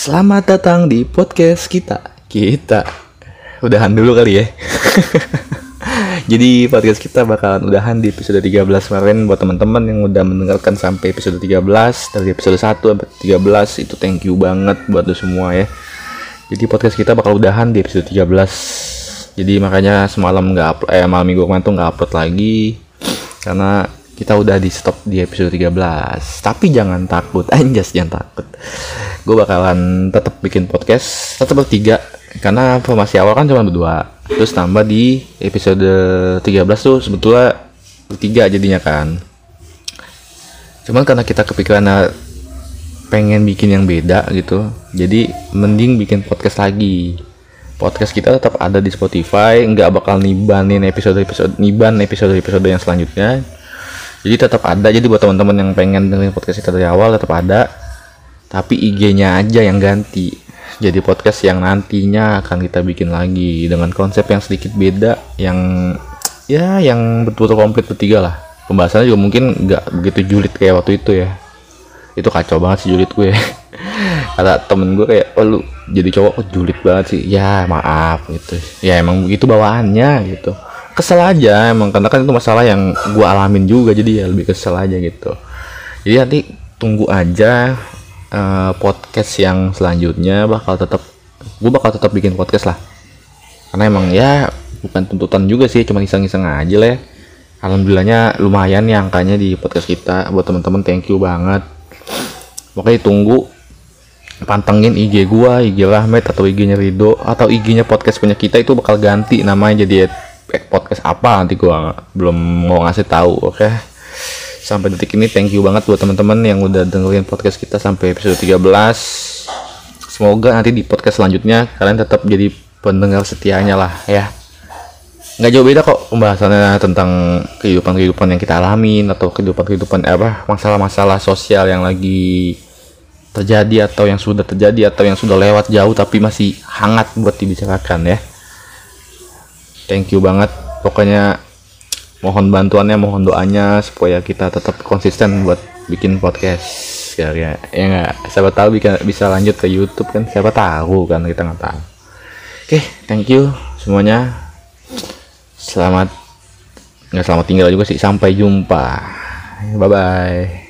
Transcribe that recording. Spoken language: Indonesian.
Selamat datang di podcast kita. Kita udahan dulu kali ya. Jadi podcast kita bakalan udahan di episode 13 kemarin buat teman-teman yang udah mendengarkan sampai episode 13 dari episode 1 sampai 13 itu thank you banget buat lo semua ya. Jadi podcast kita bakal udahan di episode 13. Jadi makanya semalam nggak eh malam minggu kemarin tuh nggak upload lagi karena kita udah di stop di episode 13 tapi jangan takut. Anjas jangan takut. Gue bakalan tetap bikin podcast tetap bertiga. Karena formasi awal kan cuma berdua. Terus tambah di episode 13 tuh sebetulnya bertiga jadinya kan. Cuman karena kita kepikiran pengen bikin yang beda gitu jadi mending bikin podcast lagi. Podcast kita tetap ada di Spotify nggak bakal nibanin episode episode niban episode episode yang selanjutnya jadi tetap ada. Jadi buat teman-teman yang pengen dengerin podcast kita dari awal tetap ada. Tapi IG-nya aja yang ganti. Jadi podcast yang nantinya akan kita bikin lagi dengan konsep yang sedikit beda yang ya yang betul-betul komplit bertiga lah. Pembahasannya juga mungkin nggak begitu julid kayak waktu itu ya. Itu kacau banget sih julid gue. Kata temen gue kayak oh lu jadi cowok kok julid banget sih? Ya maaf gitu. Ya emang begitu bawaannya gitu kesel aja emang karena kan itu masalah yang gue alamin juga jadi ya lebih kesel aja gitu. Jadi nanti tunggu aja uh, podcast yang selanjutnya bakal tetap gue bakal tetap bikin podcast lah. Karena emang ya bukan tuntutan juga sih cuma iseng-iseng aja lah ya. alhamdulillahnya lumayan ya angkanya di podcast kita. Buat teman-teman thank you banget. Makanya tunggu pantengin IG gua, IG Rahmat atau IG-nya Rido atau IG-nya podcast punya kita itu bakal ganti namanya jadi podcast apa nanti gua belum mau ngasih tahu oke? Okay? sampai detik ini thank you banget buat teman-teman yang udah dengerin podcast kita sampai episode 13 semoga nanti di podcast selanjutnya kalian tetap jadi pendengar setianya lah ya. Nggak jauh beda kok pembahasannya tentang kehidupan-kehidupan yang kita alamin atau kehidupan-kehidupan apa masalah-masalah sosial yang lagi terjadi atau yang sudah terjadi atau yang sudah lewat jauh tapi masih hangat buat dibicarakan ya thank you banget. Pokoknya mohon bantuannya mohon doanya supaya kita tetap konsisten buat bikin podcast. Ya ya ya nggak siapa tahu bisa bisa lanjut ke YouTube kan. Siapa tahu kan kita nggak tahu. Oke okay, thank you semuanya. Selamat nggak selamat tinggal juga sih. Sampai jumpa. Bye bye